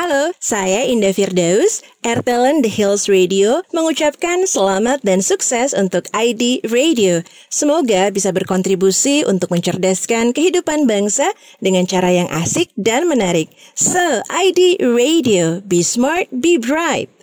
Halo, saya Indah Firdaus, Air Talent The Hills Radio mengucapkan selamat dan sukses untuk ID Radio. Semoga bisa berkontribusi untuk mencerdaskan kehidupan bangsa dengan cara yang asik dan menarik. So, ID Radio, be smart, be bright.